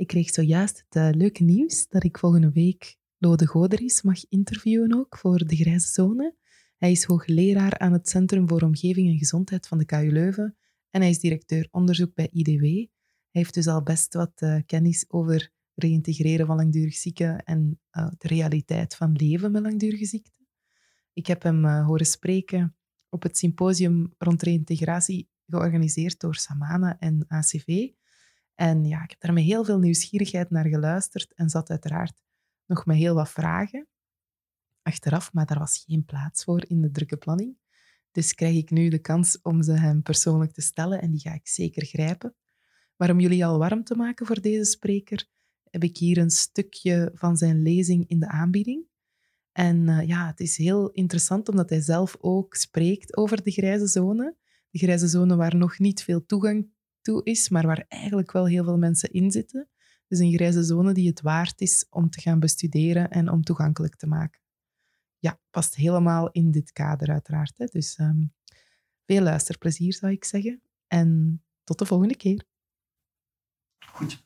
ik kreeg zojuist het uh, leuke nieuws dat ik volgende week Lode Goderis mag interviewen ook voor de Grijze Zone. Hij is hoogleraar aan het Centrum voor Omgeving en Gezondheid van de KU Leuven en hij is directeur onderzoek bij IDW. Hij heeft dus al best wat uh, kennis over reïntegreren van langdurig zieken en uh, de realiteit van leven met langdurige ziekte. Ik heb hem horen spreken op het symposium rond reïntegratie georganiseerd door Samana en ACV. En ja, ik heb daar met heel veel nieuwsgierigheid naar geluisterd en zat uiteraard nog met heel wat vragen achteraf, maar daar was geen plaats voor in de drukke planning. Dus krijg ik nu de kans om ze hem persoonlijk te stellen en die ga ik zeker grijpen. Maar om jullie al warm te maken voor deze spreker, heb ik hier een stukje van zijn lezing in de aanbieding. En uh, ja, het is heel interessant omdat hij zelf ook spreekt over de grijze zone. De grijze zone waar nog niet veel toegang is, maar waar eigenlijk wel heel veel mensen in zitten. Dus een grijze zone die het waard is om te gaan bestuderen en om toegankelijk te maken. Ja, past helemaal in dit kader uiteraard. Hè. Dus um, veel luisterplezier zou ik zeggen. En tot de volgende keer. Goed.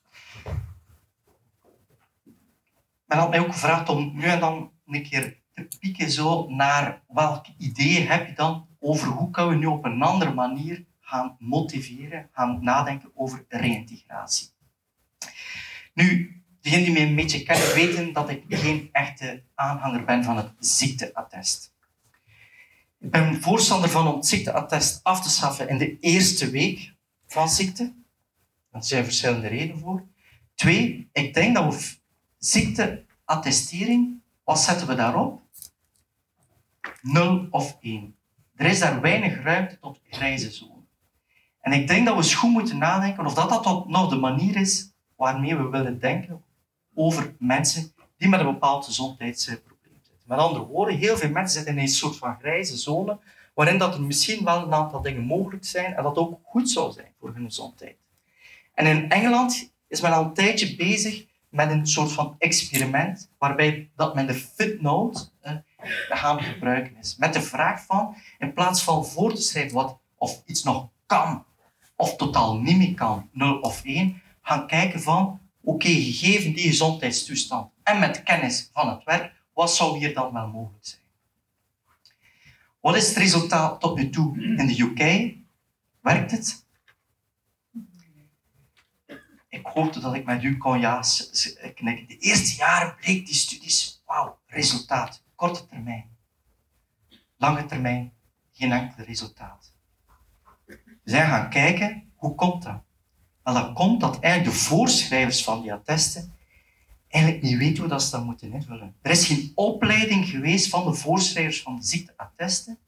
Men had mij ook gevraagd om nu en dan een keer te pieken zo naar welk idee heb je dan over hoe kunnen we nu op een andere manier gaan motiveren, gaan nadenken over reïntegratie. Nu, degenen die mij een beetje kennen weten dat ik geen echte aanhanger ben van het ziekteattest. Ik ben voorstander van om het ziekteattest af te schaffen in de eerste week van ziekte. Daar zijn verschillende redenen voor. Twee, ik denk dat we ziekteattestering, wat zetten we daarop? Nul of één. Er is daar weinig ruimte tot grijze zone. En ik denk dat we eens goed moeten nadenken of dat, dat nog de manier is waarmee we willen denken over mensen die met een bepaald gezondheidsprobleem zitten. Met andere woorden, heel veel mensen zitten in een soort van grijze zone waarin dat er misschien wel een aantal dingen mogelijk zijn en dat ook goed zou zijn voor hun gezondheid. En in Engeland is men al een tijdje bezig met een soort van experiment waarbij dat men de FitNote eh, gaan gebruiken is. Met de vraag van, in plaats van voor te schrijven wat of iets nog kan of totaal niet meer kan, 0 of 1, gaan kijken van, oké, gegeven die gezondheidstoestand en met kennis van het werk, wat zou hier dan wel mogelijk zijn? Wat is het resultaat tot nu toe in de UK? Werkt het? Ik hoopte dat ik met u kon ja knikken. De eerste jaren bleek die studies, wauw, resultaat, korte termijn. Lange termijn, geen enkel resultaat. Zijn gaan kijken, hoe komt dat? Wel, dat komt dat eigenlijk de voorschrijvers van die attesten eigenlijk niet weten hoe dat ze dat moeten invullen. Er is geen opleiding geweest van de voorschrijvers van de ziekteattesten.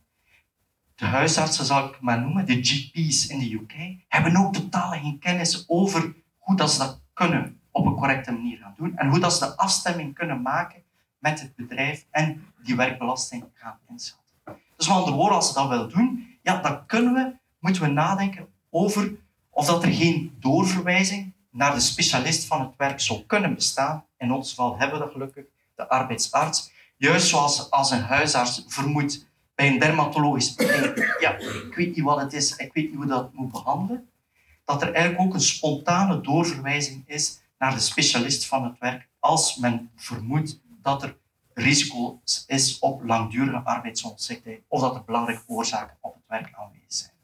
De huisartsen, zal ik maar noemen, de GP's in de UK, hebben ook totaal geen kennis over hoe dat ze dat kunnen op een correcte manier gaan doen en hoe dat ze de afstemming kunnen maken met het bedrijf en die werkbelasting gaan inschatten. Dus met andere als ze dat willen doen, ja, dan kunnen we moeten we nadenken over of dat er geen doorverwijzing naar de specialist van het werk zou kunnen bestaan. In ons geval hebben we dat gelukkig, de arbeidsarts. Juist zoals als een huisarts vermoedt bij een dermatologisch probleem, ja, ik weet niet wat het is, ik weet niet hoe dat moet behandelen, dat er eigenlijk ook een spontane doorverwijzing is naar de specialist van het werk als men vermoedt dat er risico is op langdurige arbeidsongeschiktheid of dat er belangrijke oorzaken op het werk aanwezig zijn.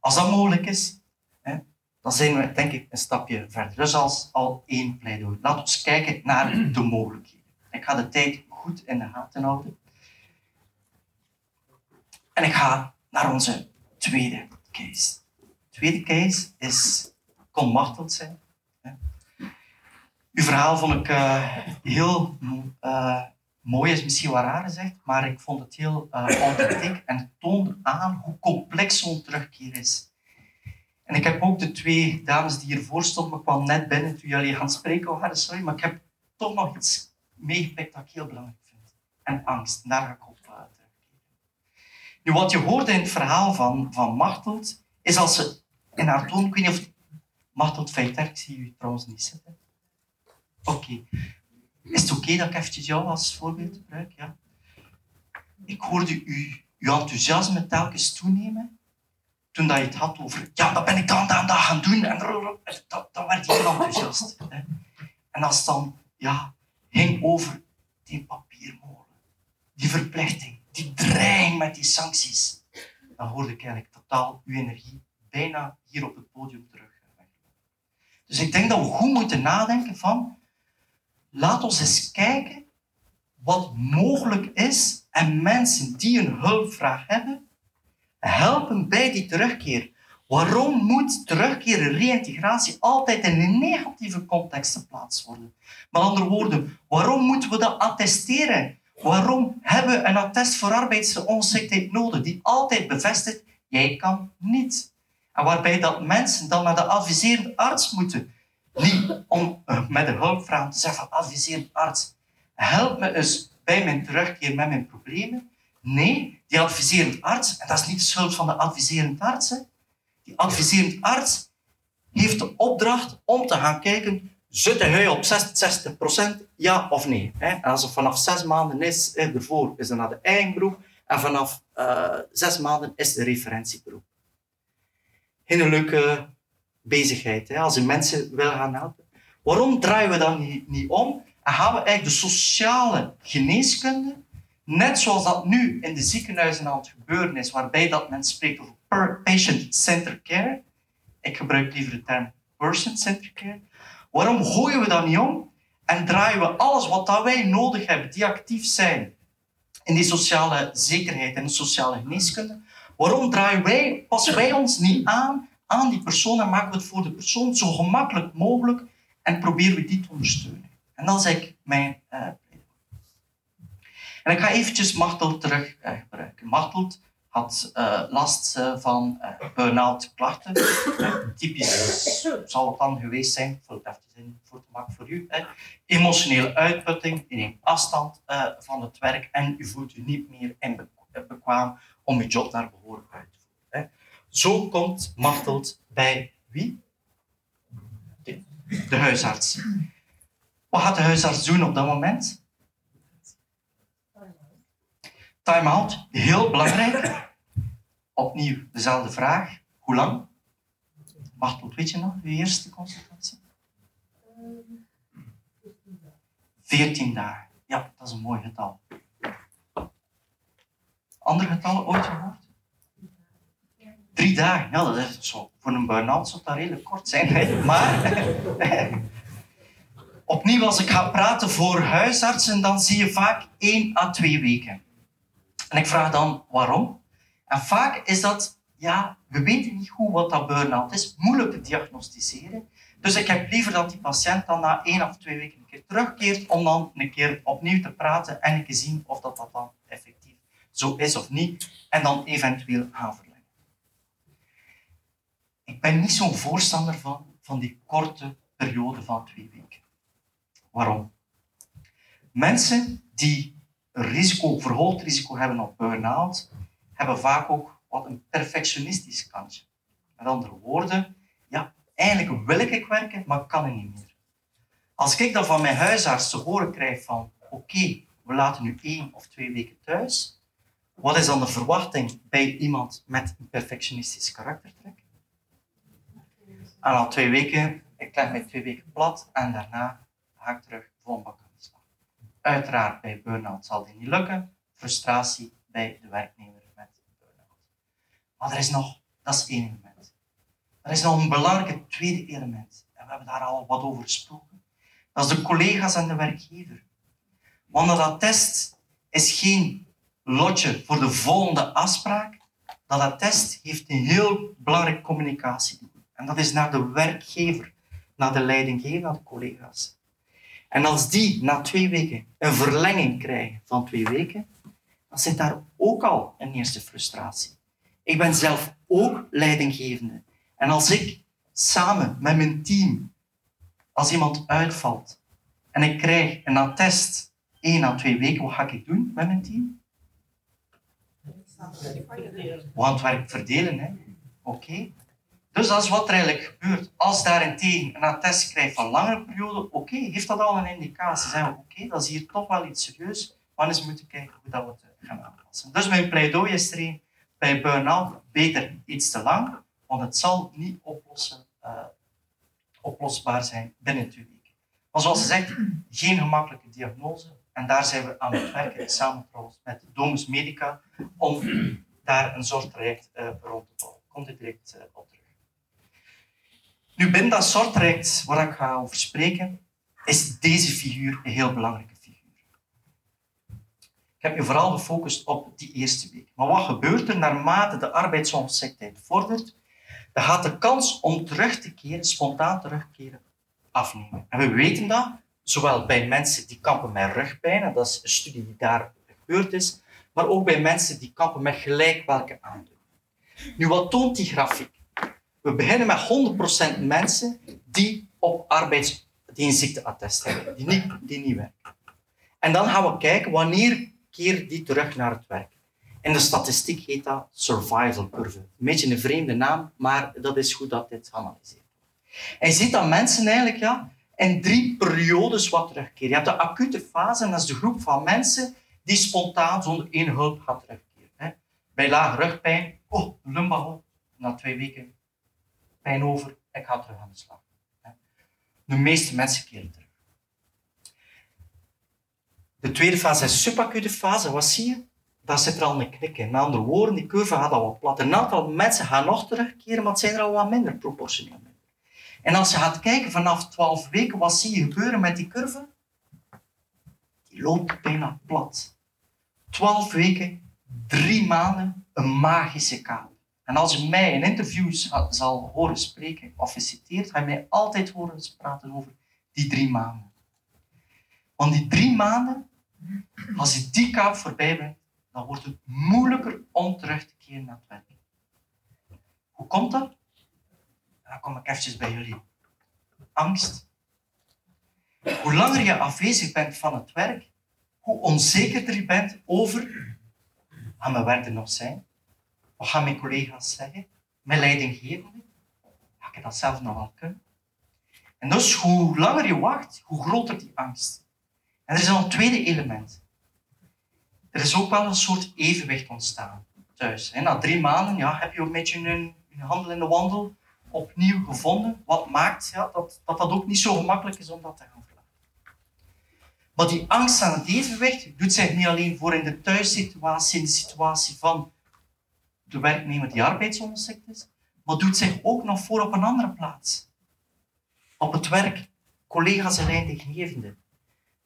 Als dat mogelijk is, hè, dan zijn we denk ik een stapje verder. Dus als al één pleidooi. Laten we kijken naar de mogelijkheden. Ik ga de tijd goed in de gaten houden. En ik ga naar onze tweede case. De tweede case is, kon marteld zijn. Uw verhaal vond ik uh, heel uh, mooi, is misschien wat raar gezegd, maar ik vond het heel uh, authentiek en toonde aan hoe complex zo'n terugkeer is. En ik heb ook de twee dames die hiervoor stonden, ik kwam net binnen toen jullie gaan spreken waren, sorry, maar ik heb toch nog iets meegepikt dat ik heel belangrijk vind. En angst, daar ga ik op terugkeren. Nu, wat je hoorde in het verhaal van, van Martelt, is als ze in haar toon, ik weet niet of Martelt Feiter, ik zie u trouwens niet zitten. Oké. Is het oké dat ik eventjes jou als voorbeeld gebruik? Ja. Ik hoorde uw enthousiasme telkens toenemen toen dat je het had over, ja, dat ben ik dan dat gaan doen. En dan werd je heel enthousiast. En als het dan ja, ging over die papiermolen, die verplichting, die dreiging met die sancties, dan hoorde ik eigenlijk totaal uw energie bijna hier op het podium terug. Dus ik denk dat we goed moeten nadenken van, laat ons eens kijken wat mogelijk is en mensen die een hulpvraag hebben, helpen bij die terugkeer. Waarom moet terugkeer en reïntegratie altijd in een negatieve context geplaatst worden? Met andere woorden, waarom moeten we dat attesteren? Waarom hebben we een attest voor arbeidsongeschiktheid nodig die altijd bevestigt, jij kan niet? En waarbij dat mensen dan naar de adviserende arts moeten. Niet om uh, met een hulpvraag te zeggen van adviserend arts, help me eens bij mijn terugkeer met mijn problemen. Nee, die adviserend arts, en dat is niet de schuld van de adviserend arts, die adviserend arts heeft de opdracht om te gaan kijken, zit hij op 60%, ja of nee? En als het vanaf zes maanden is, ervoor is het naar de eigen beroep, en vanaf uh, zes maanden is de referentieberoep. Geen leuke bezigheid, hè, als je mensen wil gaan helpen. Waarom draaien we niet, niet om en gaan we eigenlijk de sociale geneeskunde Net zoals dat nu in de ziekenhuizen aan het gebeuren is, waarbij dat men spreekt over patient-centered care. Ik gebruik liever de term person-centered care. Waarom gooien we dat niet om en draaien we alles wat dat wij nodig hebben, die actief zijn in die sociale zekerheid en de sociale geneeskunde, waarom draaien wij, passen wij ons niet aan aan die persoon en maken we het voor de persoon zo gemakkelijk mogelijk en proberen we die te ondersteunen? En dat is eigenlijk mijn uh, en ik ga eventjes Martelt terug uh, gebruiken. Martelt had uh, last van burn-out klachten. typisch zal het dan geweest zijn, vul het even in voor te maken voor u. Emotionele uitputting, je neemt afstand van het werk en u voelt u niet meer in bekwaam om uw job naar behoren uit te. Zo komt Martelt bij wie? De huisarts. Wat gaat de huisarts doen op dat moment? Time-out, heel belangrijk. Opnieuw dezelfde vraag. Hoe lang? Wacht, weet je nog, uw eerste consultatie? 14 dagen. Ja, dat is een mooi getal. Andere getallen ooit gehoord? Drie dagen. Ja, dat is zo. Voor een burn-out zou dat redelijk kort zijn. Maar opnieuw, als ik ga praten voor huisartsen, dan zie je vaak één à twee weken. En ik vraag dan waarom. En vaak is dat, ja, we weten niet goed wat dat burn-out is, moeilijk te diagnosticeren. Dus ik heb liever dat die patiënt dan na één of twee weken een keer terugkeert om dan een keer opnieuw te praten en een keer zien of dat, dat dan effectief zo is of niet. En dan eventueel gaan. Ik ben niet zo'n voorstander van, van die korte periode van twee weken. Waarom? Mensen die risico, verhoogd risico hebben op burn-out, hebben vaak ook wat een perfectionistisch kantje. Met andere woorden, ja, eigenlijk wil ik werken, maar kan ik niet meer. Als ik dan van mijn huisarts te horen krijg van oké, we laten nu één of twee weken thuis, wat is dan de verwachting bij iemand met een perfectionistisch karaktertrek? En al twee weken, ik leg mij twee weken plat en daarna ga ik terug vol bak Uiteraard bij burn-out zal dit niet lukken. Frustratie bij de werknemer met burn-out. Maar er is nog, dat is één element. Er is nog een belangrijk tweede element. En we hebben daar al wat over gesproken. Dat is de collega's en de werkgever. Want dat test is geen lotje voor de volgende afspraak. Dat attest heeft een heel belangrijk communicatiedoel. En dat is naar de werkgever, naar de leidinggever, naar de collega's. En als die na twee weken een verlenging krijgen van twee weken, dan zit daar ook al een eerste frustratie. Ik ben zelf ook leidinggevende. En als ik samen met mijn team, als iemand uitvalt en ik krijg een attest één à twee weken, wat ga ik doen met mijn team? We gaan het werk verdelen, hè? Oké. Dus dat is wat er eigenlijk gebeurt. Als daarentegen een attest krijgt van langere periode, oké, heeft dat al een indicatie. Zeggen we, oké, dat is hier toch wel iets serieus, maar eens moeten kijken hoe dat we het gaan aanpassen. Dus mijn pleidooi is er een, bij burn-out beter iets te lang, want het zal niet oplossen, uh, oplosbaar zijn binnen twee weken. Maar zoals ze zegt, geen gemakkelijke diagnose. En daar zijn we aan het werken, samen trouwens met Domus Medica, om daar een zorgtraject uh, rond te bouwen. Komt er direct uh, op terug. Nu, binnen dat soorttraject waar ik ga over spreken, is deze figuur een heel belangrijke figuur. Ik heb je vooral gefocust op die eerste week. Maar wat gebeurt er naarmate de arbeidsongeschiktheid vordert? Dan gaat de kans om terug te keren, spontaan terugkeren, afnemen. En we weten dat, zowel bij mensen die kampen met rugpijn, dat is een studie die daar gebeurd is, maar ook bij mensen die kampen met gelijk welke aandoening. Nu, wat toont die grafiek? We beginnen met 100% mensen die op arbeids hebben, die niet, die niet werken. En dan gaan we kijken wanneer keer die terug naar het werk. In de statistiek heet dat survival curve. Een beetje een vreemde naam, maar dat is goed dat dit geanalyseerd wordt. En je ziet dat mensen eigenlijk ja, in drie periodes wat terugkeren. Je hebt de acute fase, en dat is de groep van mensen die spontaan zonder één hulp gaat terugkeren. Bij lage rugpijn, oh, lumbago, na twee weken pijn over, ik ga terug aan de slag. De meeste mensen keren terug. De tweede fase is subacute fase. Wat zie je? Daar zit er al een knik in. Met andere woorden, die curve gaat al wat plat. Een aantal mensen gaan nog terugkeren, maar het zijn er al wat minder, proportioneel minder. En als je gaat kijken vanaf 12 weken, wat zie je gebeuren met die curve? Die loopt bijna plat. 12 weken, drie maanden, een magische kaal. En als je mij in interviews zal horen spreken of geciteerd, ga je mij altijd horen praten over die drie maanden. Want die drie maanden, als je die kaap voorbij bent, dan wordt het moeilijker om terug te keren naar het werk. Hoe komt dat? Dan kom ik eventjes bij jullie. Angst. Hoe langer je afwezig bent van het werk, hoe onzekerder je bent over, gaan mijn werk er nog zijn? Wat gaan mijn collega's zeggen? Mijn leidinggevende? Ga ik dat zelf nog wel kunnen? En dus hoe langer je wacht, hoe groter die angst. En er is nog een tweede element. Er is ook wel een soort evenwicht ontstaan thuis. Na drie maanden ja, heb je een beetje een, een handel in de wandel opnieuw gevonden. Wat maakt ja, dat, dat dat ook niet zo gemakkelijk is om dat te gaan verlaten. Maar die angst aan het evenwicht doet zich niet alleen voor in de thuissituatie, in de situatie van de werknemer die arbeidsongeschikt is, maar doet zich ook nog voor op een andere plaats. Op het werk, collega's en leidinggevenden.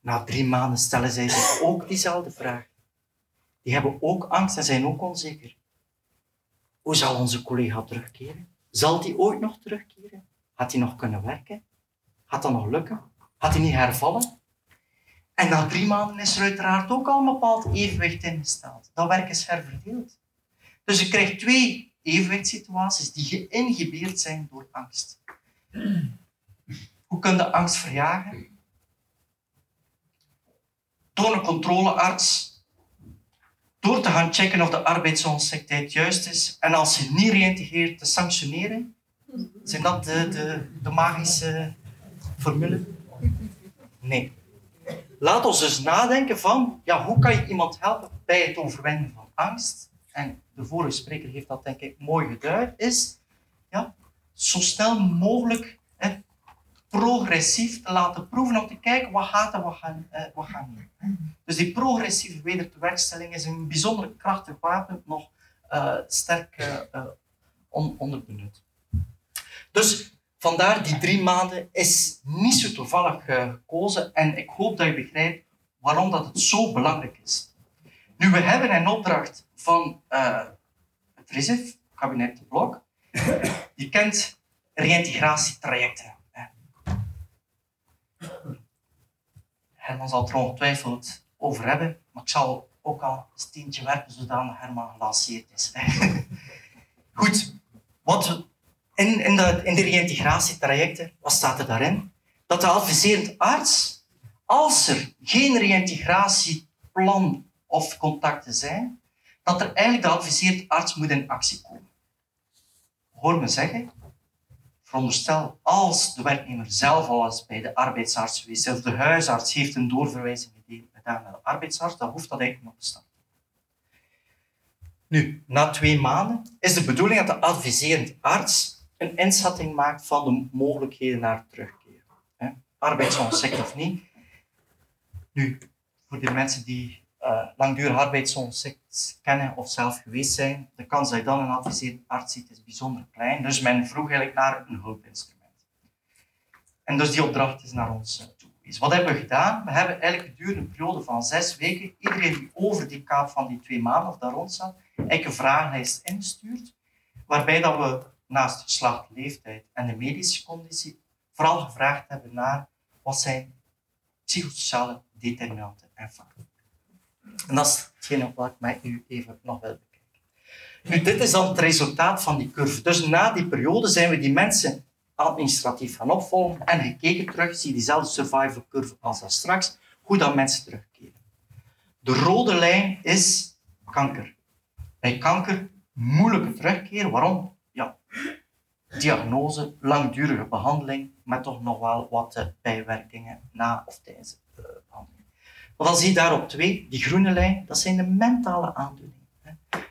Na drie maanden stellen zij zich ook diezelfde vraag. Die hebben ook angst en zijn ook onzeker. Hoe zal onze collega terugkeren? Zal die ooit nog terugkeren? Gaat hij nog kunnen werken? Gaat dat nog lukken? Gaat hij niet hervallen? En na drie maanden is er uiteraard ook al een bepaald evenwicht ingesteld. Dat werk is herverdeeld. Dus je krijgt twee evenwichtssituaties die geïnhibeerd zijn door angst. Hoe kun je angst verjagen? Door een controlearts, door te gaan checken of de arbeidsongeschiktheid juist is en als je niet reïntegreert te sanctioneren. Zijn dat de, de, de magische formule? Nee. Laat ons dus nadenken van, ja, hoe kan je iemand helpen bij het overwinnen van angst? En de vorige spreker heeft dat denk ik mooi geduid, is ja, zo snel mogelijk hè, progressief te laten proeven om te kijken wat gaat en wat gaat, eh, wat gaat niet. Dus die progressieve wedertewerkstelling is een bijzonder krachtig wapen, nog uh, sterk uh, on, onderbenut. Dus vandaar die drie maanden is niet zo toevallig gekozen en ik hoop dat je begrijpt waarom dat het zo belangrijk is. Nu, we hebben een opdracht van uh, het RISIF, kabinet de Blok. Je kent reïntegratietrajecten. Herman zal er ongetwijfeld over hebben, maar ik zal ook al een steentje werpen zodat Herman gelanceerd is. Goed, wat in, in, de, in de reïntegratietrajecten, wat staat er daarin? Dat de adviserend arts, als er geen reïntegratieplan of contacten zijn, dat er eigenlijk de adviserend arts moet in actie komen. Hoor me zeggen, veronderstel als de werknemer zelf al eens bij de arbeidsarts geweest of de huisarts heeft een doorverwijzing gedaan naar de arbeidsarts, dan hoeft dat eigenlijk nog te staan. Nu, na twee maanden is de bedoeling dat de adviserend arts een inschatting maakt van de mogelijkheden naar terugkeer. Arbeidsongeschikt of niet. Nu, voor de mensen die uh, langdurig arbeidsongeschikt kennen of zelf geweest zijn, de kans dat je dan een adviserend arts ziet is bijzonder klein. Dus men vroeg eigenlijk naar een hulpinstrument. En dus die opdracht is naar ons uh, toegewezen. Wat hebben we gedaan? We hebben eigenlijk gedurende een periode van zes weken iedereen die over die kaap van die twee maanden of daar rond zat, eigenlijk een vragenlijst ingestuurd, waarbij dat we naast geslacht, leeftijd en de medische conditie vooral gevraagd hebben naar wat zijn psychosociale determinanten en factoren. En dat is hetgene wat ik met u even nog wil bekijken. Nu, dit is dan het resultaat van die curve. Dus na die periode zijn we die mensen administratief gaan opvolgen en gekeken terug, zie diezelfde survival curve als dat straks, hoe dan mensen terugkeren. De rode lijn is kanker. Bij kanker moeilijke terugkeer. Waarom? Ja, diagnose, langdurige behandeling, met toch nog wel wat eh, bijwerkingen na of tijdens de behandeling. Maar dan zie je daarop twee, die groene lijn, dat zijn de mentale aandoeningen.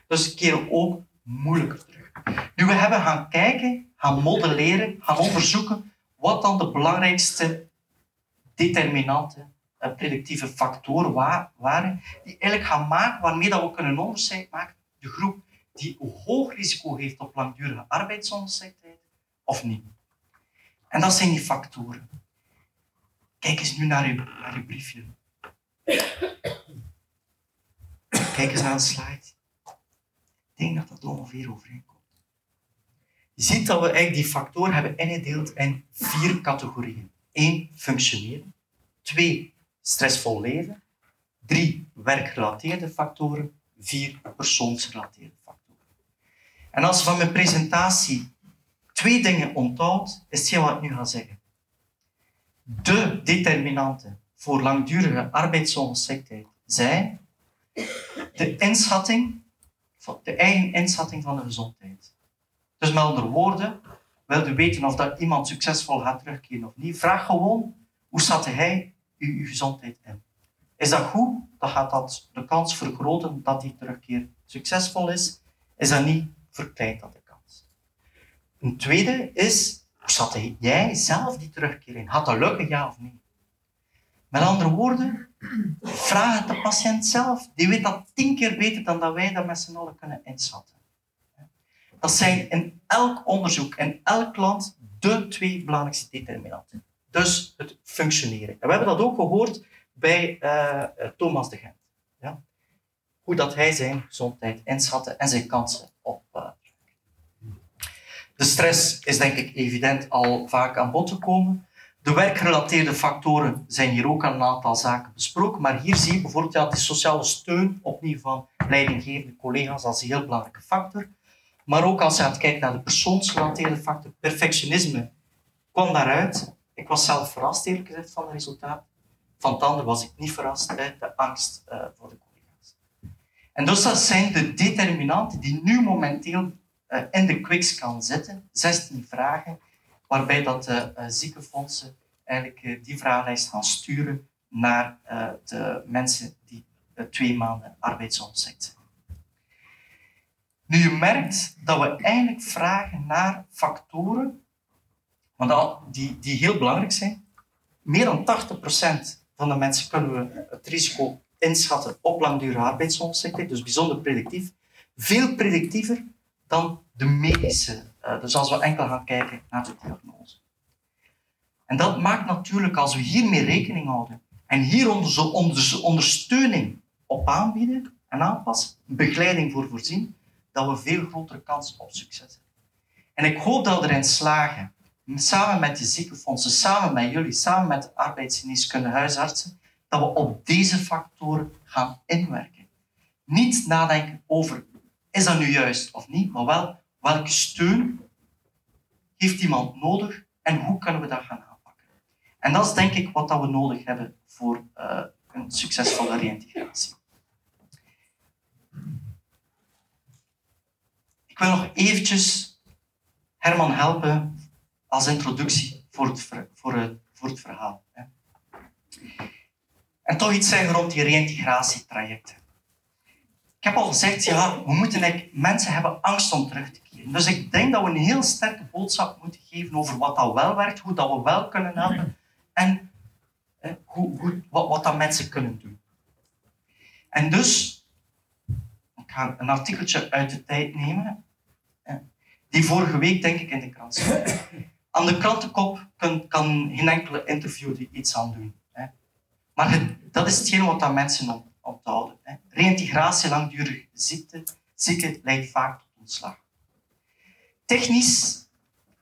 Dus keren ook moeilijker terug. Nu, we hebben gaan kijken, gaan modelleren, gaan onderzoeken wat dan de belangrijkste determinanten, eh, predictieve factoren waren, die eigenlijk gaan maken waarmee dat we kunnen onderscheid maken de groep die hoog risico heeft op langdurige arbeidsongeschiktheid of niet. En dat zijn die factoren. Kijk eens nu naar uw, naar uw briefje. Kijk eens naar de slide. Ik denk dat dat ongeveer overeenkomt. Je ziet dat we eigenlijk die factoren hebben ingedeeld in vier categorieën. Eén, functioneren. Twee, stressvol leven. Drie, werkgerelateerde factoren vier persoonsgerelateerde factoren. En als je van mijn presentatie twee dingen onthoudt, is het wat ik nu ga zeggen. De determinanten voor langdurige arbeidsongeschiktheid zijn de inschatting, de eigen inschatting van de gezondheid. Dus met andere woorden, wil je weten of dat iemand succesvol gaat terugkeren of niet, vraag gewoon hoe zat hij uw gezondheid in. Is dat goed? Dan gaat dat de kans vergroten dat die terugkeer succesvol is. Is dat niet, verkleint dat de kans. Een tweede is, hoe zat jij zelf die terugkeer in? Gaat dat lukken, ja of nee? Met andere woorden, vraag het de patiënt zelf. Die weet dat tien keer beter dan dat wij dat met z'n allen kunnen inschatten. Dat zijn in elk onderzoek, in elk land, de twee belangrijkste determinanten. Dus het functioneren. En we hebben dat ook gehoord bij uh, Thomas de Gent. Ja? Hoe dat hij zijn gezondheid inschatte en zijn kansen op. Uh, de stress is denk ik evident al vaak aan bod gekomen. De werkgerelateerde factoren zijn hier ook aan een aantal zaken besproken, maar hier zie je bijvoorbeeld ja, die sociale steun opnieuw van leidinggevende collega's als een heel belangrijke factor. Maar ook als je gaat kijken naar de persoonsgerelateerde factor, perfectionisme kwam daaruit. Ik was zelf verrast eerlijk gezegd van het resultaat. Van tanden was ik niet verrast, hè, de angst uh, voor de collega's. En dus dat zijn de determinanten die nu momenteel uh, in de kan zitten. 16 vragen, waarbij dat de uh, ziekenfondsen eigenlijk die vragenlijst gaan sturen naar de mensen die twee maanden arbeidsongeschikt zijn. Nu, je merkt dat we eigenlijk vragen naar factoren die, die heel belangrijk zijn. Meer dan 80% van de mensen kunnen we het risico inschatten op langdurige arbeidsongeschiktheid, dus bijzonder predictief. Veel predictiever dan de medische. Dus als we enkel gaan kijken naar de diagnose. En dat maakt natuurlijk, als we hiermee rekening houden en hier onze ondersteuning op aanbieden, en aanpassen, begeleiding voor voorzien, dat we veel grotere kans op succes hebben. En ik hoop dat we erin slagen, samen met de ziekenfondsen, samen met jullie, samen met arbeidsgeneeskunde huisartsen, dat we op deze factoren gaan inwerken. Niet nadenken over, is dat nu juist of niet, maar wel, welke steun heeft iemand nodig en hoe kunnen we dat gaan aanpakken. En dat is denk ik wat dat we nodig hebben voor uh, een succesvolle reïntegratie. Ik wil nog eventjes Herman helpen als introductie voor het, voor het, voor het verhaal. En toch iets zeggen rond die reïntegratietrajecten. Ik heb al gezegd, ja, we moeten mensen hebben angst om terug te. Dus ik denk dat we een heel sterke boodschap moeten geven over wat dat wel werkt, hoe dat we wel kunnen helpen en hoe, hoe, wat, wat dat mensen kunnen doen. En dus, ik ga een artikeltje uit de tijd nemen, die vorige week denk ik in de krant stond. Aan de krantenkop kan, kan geen enkele interview er iets aan doen. Maar dat is hetgeen wat dat mensen onthouden. Reïntegratie, langdurige ziekte, ziekte leidt vaak tot ontslag. Technisch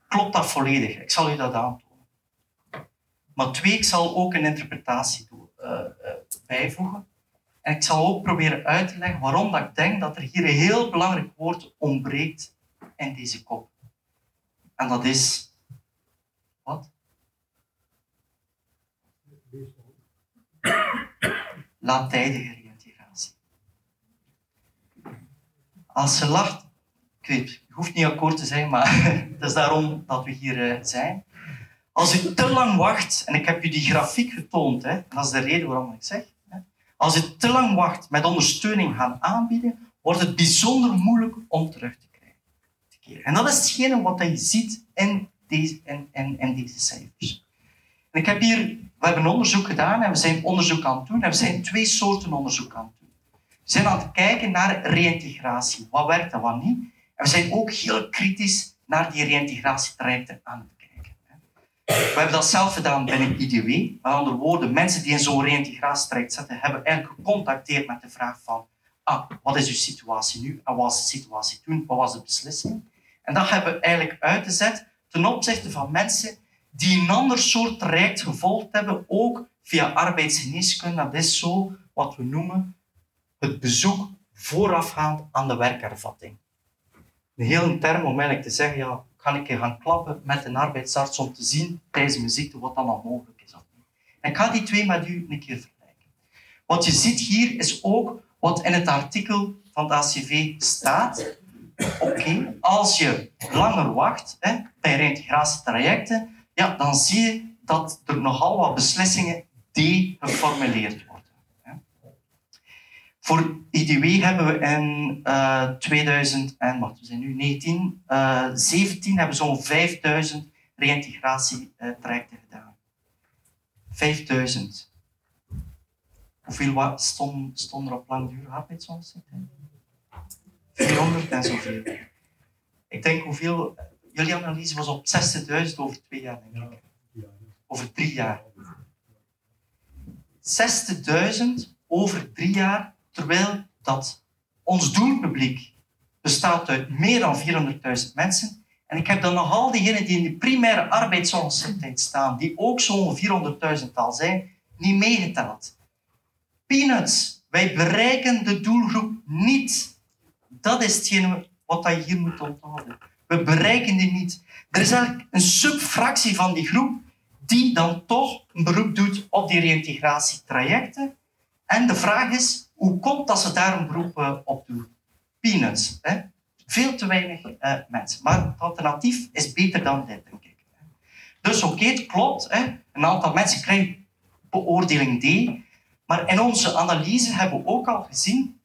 klopt dat volledig. Ik zal u dat aantonen. Maar twee, ik zal ook een interpretatie doen, uh, uh, bijvoegen. En ik zal ook proberen uit te leggen waarom dat ik denk dat er hier een heel belangrijk woord ontbreekt in deze kop. En dat is wat? Laatijdige reïntegratie. Als ze lacht, ik hoeft niet akkoord te zijn, maar het is daarom dat we hier eh, zijn. Als u te lang wacht, en ik heb u die grafiek getoond, hè, en dat is de reden waarom ik zeg, hè, als u te lang wacht met ondersteuning gaan aanbieden, wordt het bijzonder moeilijk om terug te keren. En dat is hetgene wat je ziet in deze, deze cijfers. En ik heb hier, we hebben onderzoek gedaan en we zijn onderzoek aan het doen. En we zijn twee soorten onderzoek aan het doen. We zijn aan het kijken naar reïntegratie. Wat werkt en wat niet. En we zijn ook heel kritisch naar die reïntegratietrajecten aan het kijken. We hebben dat zelf gedaan binnen IDW. Met andere woorden, mensen die in zo'n reïntegratietraject zitten, hebben eigenlijk gecontacteerd met de vraag van ah, wat is uw situatie nu en wat was de situatie toen, wat was de beslissing? En dat hebben we eigenlijk uitgezet ten opzichte van mensen die een ander soort traject gevolgd hebben, ook via arbeidsgeneeskunde. Dat is zo wat we noemen het bezoek voorafgaand aan de werkervatting. Een heel term om eigenlijk te zeggen, ja, ik gaan klappen met een arbeidsarts om te zien tijdens mijn ziekte wat dan mogelijk is. En ik ga die twee met u een keer vergelijken. Wat je ziet hier is ook wat in het artikel van het ACV staat Oké, als je langer wacht hè, bij reintegratietrajecten, ja, dan zie je dat er nogal wat beslissingen geformuleerd worden. Voor IDW hebben we in uh, 2000 en wat we zijn nu 1917 uh, hebben zo'n 5000 reïntegratietrajecten gedaan. 5000. Hoeveel stond, stond er op langdurige arbeidsondersteuning? 400 en zoveel. Ik denk hoeveel... Jullie analyse was op 60.000 over twee jaar, denk ik. Over drie jaar. 60.000 over drie jaar, terwijl dat ons doelpubliek bestaat uit meer dan 400.000 mensen. En ik heb dan nog al diegenen die in de primaire arbeidsongeschiktheid staan, die ook zo'n 400.000 al zijn, niet meegeteld. Peanuts, wij bereiken de doelgroep niet dat is hetgeen wat je hier moet onthouden. We bereiken die niet. Er is eigenlijk een subfractie van die groep die dan toch een beroep doet op die reïntegratietrajecten. En de vraag is, hoe komt dat ze daar een beroep eh, op doen? Peanuts. Hè? Veel te weinig uh, mensen. Maar het alternatief is beter dan dit, denk ik. Dus oké, het klopt. Hè? Een aantal mensen krijgen beoordeling D. Maar in onze analyse hebben we ook al gezien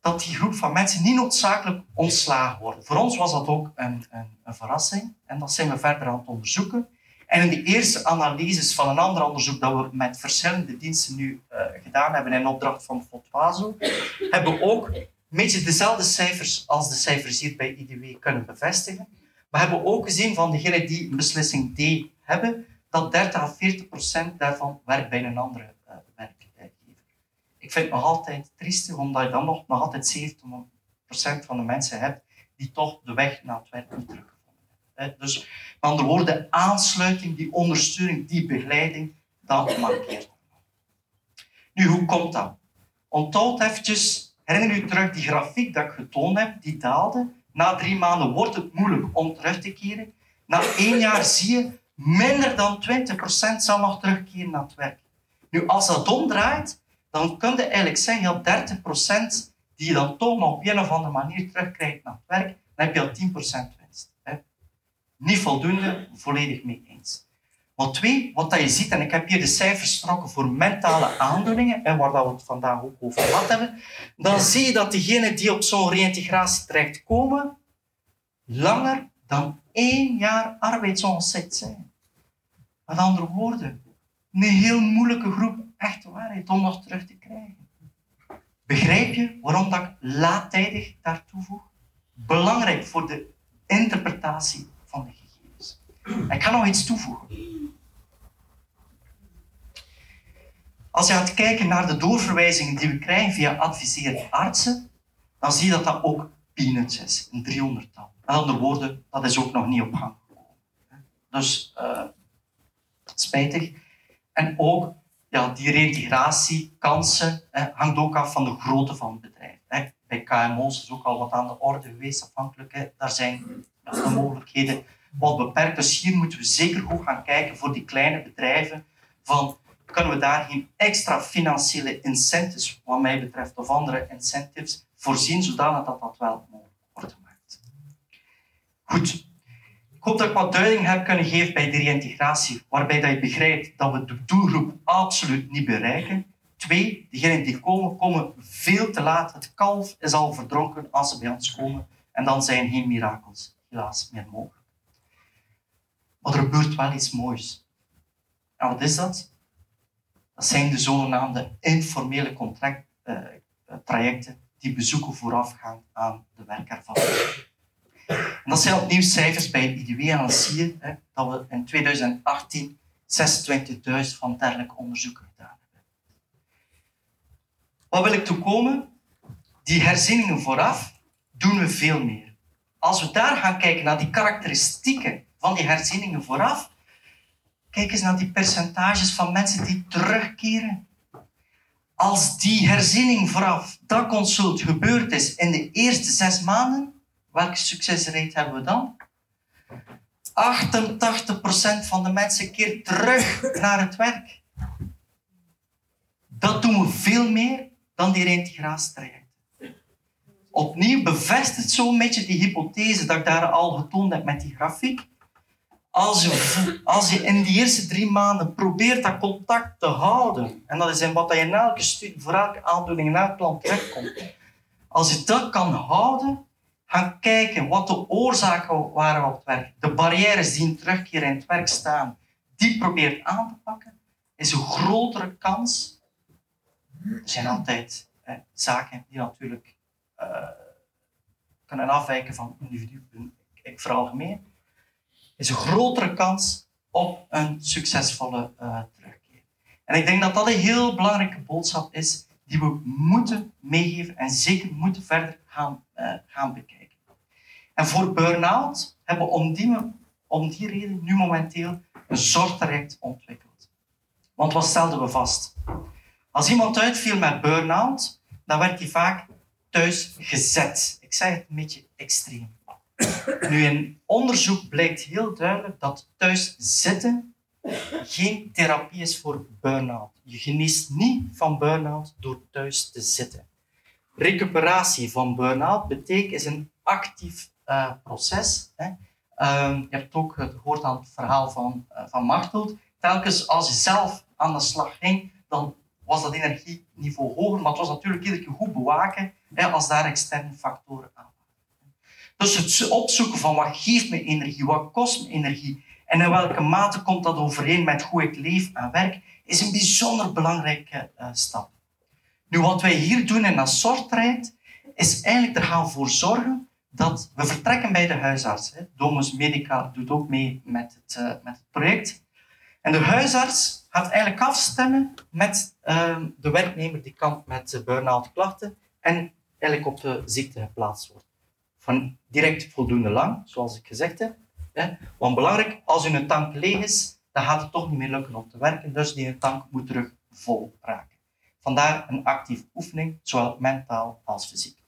dat die groep van mensen niet noodzakelijk ontslagen worden. Voor ons was dat ook een, een, een, verrassing en dat zijn we verder aan het onderzoeken. En in de eerste analyses van een ander onderzoek dat we met verschillende diensten nu uh, gedaan hebben in opdracht van Fotwazo, hebben we ook een beetje dezelfde cijfers als de cijfers hier bij IDW kunnen bevestigen. We hebben ook gezien van degenen die een beslissing D hebben, dat 30 à 40 procent daarvan werkt bij een andere uh, werkgever. ik vind het nog altijd triestig, omdat je dan nog, nog altijd 70% van de mensen hebt die toch de weg naar het werk niet hebben. Dus met andere woorden, aansluiting, die ondersteuning, die begeleiding, dat markeert. Nu, hoe komt dat? Onthoud eventjes, herinner u terug die grafiek dat ik getoond heb, die daalde. Na drie maanden wordt het moeilijk om terug te keren. Na één jaar zie je, minder dan 20% zal nog terugkeren naar het werk. Nu, als dat omdraait, dan kun je eigenlijk zeggen dat 30% die je dan toch nog op een of andere manier terugkrijgt naar het werk, dan heb je al 10% winst. Niet voldoende, volledig mee eens. Maar twee, wat dat je ziet, en ik heb hier de cijfers getrokken voor mentale aandoeningen, en waar dat we het vandaag ook over gehad hebben, dan zie je dat diegenen die op zo'n reïntegratie terechtkomen, langer dan één jaar arbeidsongeschikt zijn. Met andere woorden, een heel moeilijke groep echte waarheid om nog terug te krijgen. Begrijp je waarom dat ik laattijdig daar toevoeg? Belangrijk voor de interpretatie gegevens. Ik ga nog iets toevoegen. Als je gaat kijken naar de doorverwijzingen die we krijgen via adviserende artsen, dan zie je dat dat ook peanuts is, een 300-tal. Met andere woorden, dat is ook nog niet op gang gekomen. Dus uh, spijtig. En ook ja, die reintegratiekansen hangt ook af van de grootte van het bedrijf. Bij KMO's is ook al wat aan de orde geweest, afhankelijk. Daar zijn de mogelijkheden wat beperkt. Dus hier moeten we zeker goed gaan kijken voor die kleine bedrijven. Van, kunnen we daar geen extra financiële incentives, wat mij betreft, of andere incentives, voorzien, zodanig dat dat wel mogelijk wordt gemaakt. Goed, hoop dat ik wat duiding heb kunnen geven bij de reïntegratie, waarbij dat je begrijpt dat we de doelgroep absoluut niet bereiken. Twee, diegenen die komen, komen veel te laat. Het kalf is al verdronken als ze bij ons komen. En dan zijn geen mirakels helaas meer mogelijk. Maar er gebeurt wel iets moois. En wat is dat? Dat zijn de zogenaamde informele contract, uh, trajecten die bezoeken voorafgaan aan de werkervaring. En dat zijn opnieuw cijfers bij IDW en dan zie je hè, dat we in 2018 26.000 van dergelijke onderzoeken gedaan hebben. Wat wil ik toekomen? Die herzieningen vooraf doen we veel meer. Als we daar gaan kijken naar die karakteristieken van die herzieningen vooraf, kijk eens naar die percentages van mensen die terugkeren. Als die herziening vooraf, dat consult gebeurd is in de eerste zes maanden, Welke succesrate hebben we dan? 88% van de mensen keert terug naar het werk. Dat doen we veel meer dan die reintegratietrajecten. Opnieuw bevestigt zo'n beetje die hypothese dat ik daar al getoond heb met die grafiek. Als je, als je in die eerste drie maanden probeert dat contact te houden, en dat is in wat je in elke studie, voor elke aandoening in elk land terechtkomt, als je dat kan houden, gaan kijken wat de oorzaken waren op het werk, de barrières die in terugkeer in het werk staan, die probeert aan te pakken, is een grotere kans. Er zijn altijd zaken die natuurlijk uh, kunnen afwijken van individu, ik veralgemeen, is een grotere kans op een succesvolle uh, terugkeer. En ik denk dat dat een heel belangrijke boodschap is die we moeten meegeven en zeker moeten verder gaan, uh, gaan bekijken. En voor burn-out hebben we om die, om die reden nu momenteel een zorgtraject ontwikkeld. Want wat stelden we vast? Als iemand uitviel met burn-out, dan werd hij vaak thuis gezet. Ik zeg het een beetje extreem. Nu, in onderzoek blijkt heel duidelijk dat thuis zitten geen therapie is voor burn-out. Je geneest niet van burn-out door thuis te zitten. Recuperatie van burn-out betekent is een actief uh, proces. Hè. Uh, je hebt ook gehoord aan het verhaal van, uh, van Martelt. Telkens als je zelf aan de slag ging, dan was dat energieniveau hoger, maar het was natuurlijk iedere keer goed bewaken hè, als daar externe factoren aan waren. Dus het opzoeken van wat geeft me energie, wat kost me energie en in welke mate komt dat overeen met hoe ik leef en werk, is een bijzonder belangrijke uh, stap. Nu, wat wij hier doen in soorttraject, is eigenlijk er gaan voor zorgen dat we vertrekken bij de huisarts. Hè. Domus Medica doet ook mee met het, uh, met het project. En de huisarts gaat eigenlijk afstemmen met ehm, de werknemer die kampt met burn-out klachten en eigenlijk op de ziekte geplaatst wordt. Van direct voldoende lang, zoals ik gezegd heb. Hè. Want belangrijk, als uw tank leeg is, dan gaat het toch niet meer lukken om te werken. Dus die tank moet terug vol raken. Vandaar een actieve oefening, zowel mentaal als fysiek.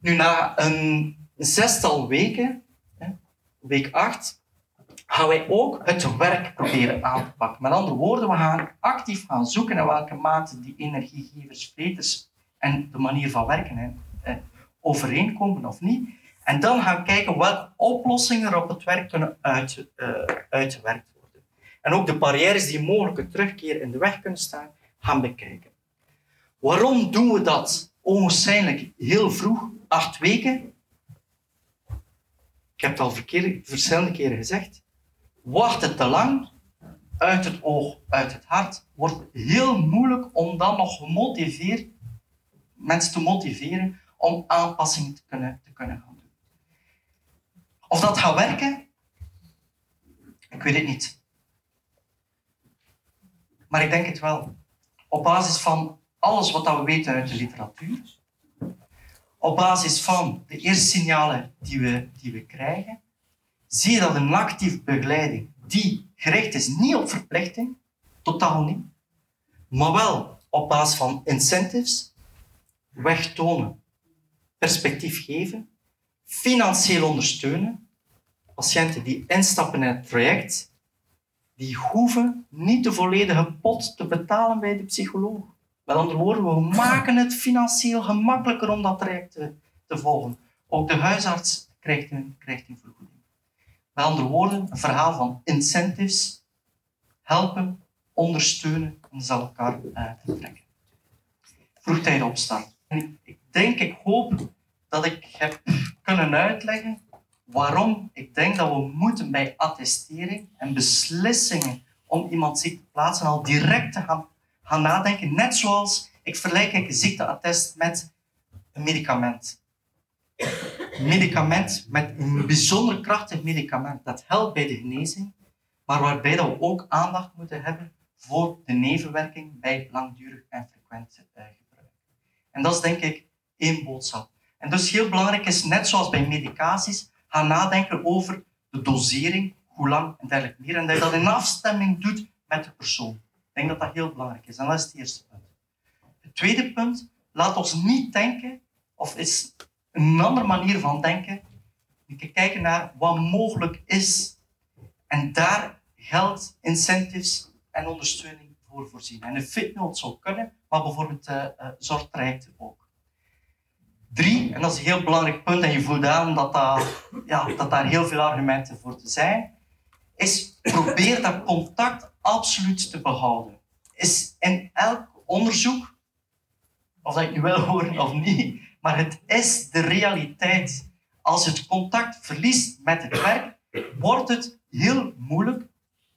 Nu, na een zestal weken, week 8, gaan wij ook het werk proberen aan te pakken. Met andere woorden, we gaan actief gaan zoeken naar welke mate die energiegevers, vreters en de manier van werken overeenkomen of niet. En dan gaan kijken welke oplossingen er op het werk kunnen uit, uh, uitgewerkt worden. En ook de barrières die mogelijke terugkeer in de weg kunnen staan, gaan bekijken. Waarom doen we dat? Onwaarschijnlijk heel vroeg, acht weken. Ik heb het al verschillende keren gezegd. Wacht het te lang, uit het oog, uit het hart, wordt heel moeilijk om dan nog mensen te motiveren om aanpassingen te kunnen, te kunnen gaan doen. Of dat gaat werken, ik weet het niet. Maar ik denk het wel. Op basis van alles wat we weten uit de literatuur, op basis van de eerste signalen die we, die we krijgen, zie je dat een actieve begeleiding die gericht is niet op verplichting, totaal niet, maar wel op basis van incentives, wegtonen, perspectief geven, financieel ondersteunen. Patiënten die instappen in het traject, die hoeven niet de volledige pot te betalen bij de psycholoog. Met andere woorden, we maken het financieel gemakkelijker om dat traject te, te volgen. Ook de huisarts krijgt een, krijgt een vergoeding. Met andere woorden, een verhaal van incentives, helpen, ondersteunen en zal elkaar uh, trekken. Vroegtijdig opstarten. En ik denk, ik hoop dat ik heb kunnen uitleggen waarom ik denk dat we moeten bij attestering en beslissingen om iemand ziek te plaatsen al direct te gaan, gaan nadenken. Net zoals ik vergelijk een ziekteattest met een medicament. Medicament met een bijzonder krachtig medicament dat helpt bij de genezing, maar waarbij we ook aandacht moeten hebben voor de nevenwerking bij langdurig en frequent uh, gebruik. En dat is denk ik één boodschap. En dus heel belangrijk is, net zoals bij medicaties, gaan nadenken over de dosering, hoe lang en dergelijke meer. En dat je dat in afstemming doet met de persoon. Ik denk dat dat heel belangrijk is. En dat is het eerste punt. Het tweede punt, laat ons niet denken, of is een andere manier van denken, kijken naar wat mogelijk is. En daar geld, incentives en ondersteuning voor voorzien. En een fitnote zou kunnen, maar bijvoorbeeld uh, uh, ook. Drie, en dat is een heel belangrijk punt, en je voelt aan dat, dat, ja, dat daar heel veel argumenten voor te zijn, is probeer dat contact absoluut te behouden. Is in elk onderzoek, of dat ik nu wil horen of niet, maar het is de realiteit. Als het contact verliest met het werk, wordt het heel moeilijk, ik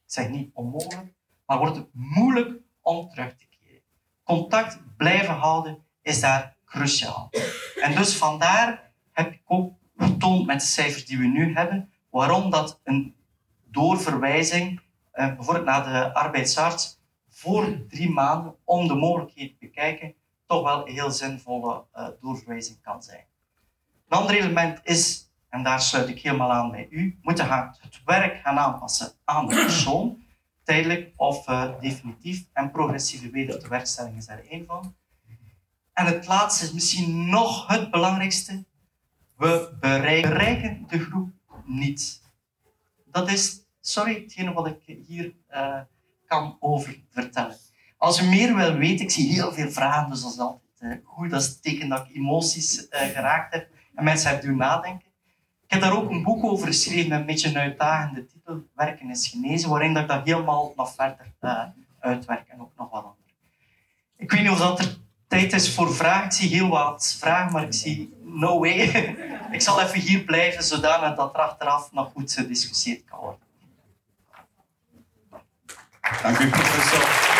zeg niet onmogelijk, maar wordt het moeilijk om terug te keren. Contact blijven houden is daar cruciaal. En dus vandaar heb ik ook getoond met de cijfers die we nu hebben, waarom dat een doorverwijzing, eh, bijvoorbeeld naar de arbeidsarts, voor drie maanden, om de mogelijkheid te bekijken, toch wel een heel zinvolle uh, doorverwijzing kan zijn. Een ander element is, en daar sluit ik helemaal aan bij u, moeten gaan het werk gaan aanpassen aan de persoon, tijdelijk of uh, definitief. En progressieve wedertewerkstelling is daar één van. En het laatste is misschien nog het belangrijkste. We bereiken de groep niet. Dat is, sorry, hetgene wat ik hier uh, kan over vertellen. Als u meer wil weten, ik zie heel veel vragen, dus dat is altijd uh, goed. Dat is het teken dat ik emoties uh, geraakt heb en mensen hebben doen nadenken. Ik heb daar ook een boek over geschreven met een beetje een uitdagende titel, Werken is genezen, waarin dat ik dat helemaal nog verder uitwerk en ook nog wat andere. Ik weet niet of dat er tijd is voor vragen. Ik zie heel wat vragen, maar ik zie no way. ik zal even hier blijven, zodanig dat er achteraf nog goed gediscussieerd kan worden. Dank u, professor.